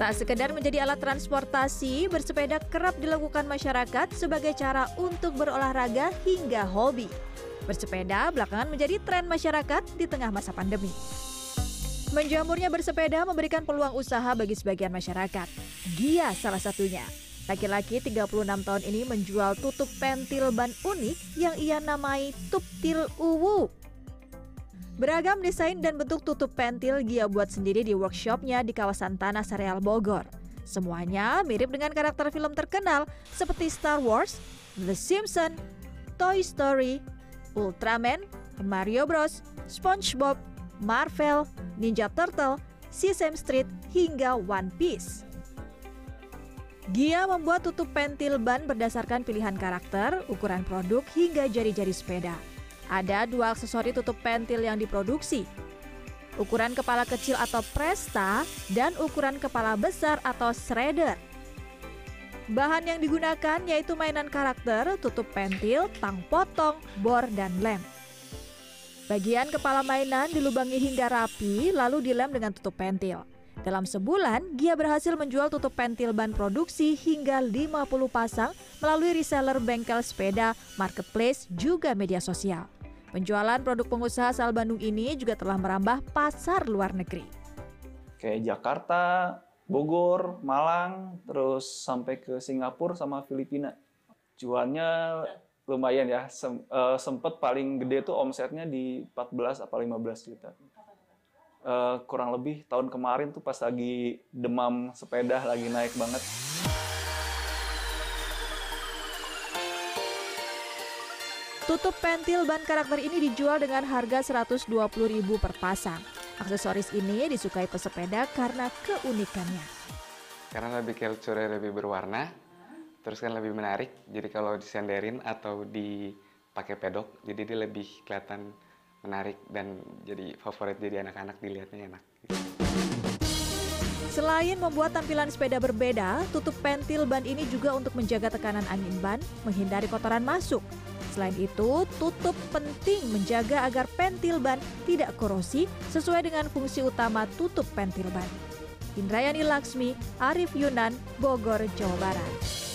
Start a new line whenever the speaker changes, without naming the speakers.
Tak sekedar menjadi alat transportasi, bersepeda kerap dilakukan masyarakat sebagai cara untuk berolahraga hingga hobi. Bersepeda belakangan menjadi tren masyarakat di tengah masa pandemi. Menjamurnya bersepeda memberikan peluang usaha bagi sebagian masyarakat. Gia salah satunya. Laki-laki 36 tahun ini menjual tutup pentil ban unik yang ia namai Tuptil Uwu. Beragam desain dan bentuk tutup pentil Gia buat sendiri di workshopnya di kawasan Tanah Sareal Bogor. Semuanya mirip dengan karakter film terkenal seperti Star Wars, The Simpsons, Toy Story, Ultraman, Mario Bros, SpongeBob, Marvel, Ninja Turtle, Sesame Street, hingga One Piece. Gia membuat tutup pentil ban berdasarkan pilihan karakter, ukuran produk, hingga jari-jari sepeda. Ada dua aksesori tutup pentil yang diproduksi. Ukuran kepala kecil atau presta dan ukuran kepala besar atau shredder. Bahan yang digunakan yaitu mainan karakter, tutup pentil, tang potong, bor, dan lem. Bagian kepala mainan dilubangi hingga rapi, lalu dilem dengan tutup pentil. Dalam sebulan, Gia berhasil menjual tutup pentil ban produksi hingga 50 pasang melalui reseller bengkel sepeda, marketplace, juga media sosial. Penjualan produk pengusaha asal Bandung ini juga telah merambah pasar luar negeri.
Kayak Jakarta, Bogor, Malang, terus sampai ke Singapura sama Filipina. Jualnya lumayan ya, Sem uh, sempet paling gede tuh omsetnya di 14 apa 15 juta. Uh, kurang lebih tahun kemarin tuh pas lagi demam sepeda lagi naik banget.
Tutup pentil ban karakter ini dijual dengan harga 120.000 per pasang. Aksesoris ini disukai pesepeda karena keunikannya.
Karena lebih culture lebih berwarna, terus kan lebih menarik. Jadi kalau disenderin atau dipakai pedok, jadi dia lebih kelihatan menarik dan jadi favorit jadi anak-anak dilihatnya enak.
Selain membuat tampilan sepeda berbeda, tutup pentil ban ini juga untuk menjaga tekanan angin ban, menghindari kotoran masuk. Selain itu, tutup penting menjaga agar pentil ban tidak korosi sesuai dengan fungsi utama tutup pentil ban. Indrayani Laksmi, Arif Yunan, Bogor, Jawa Barat.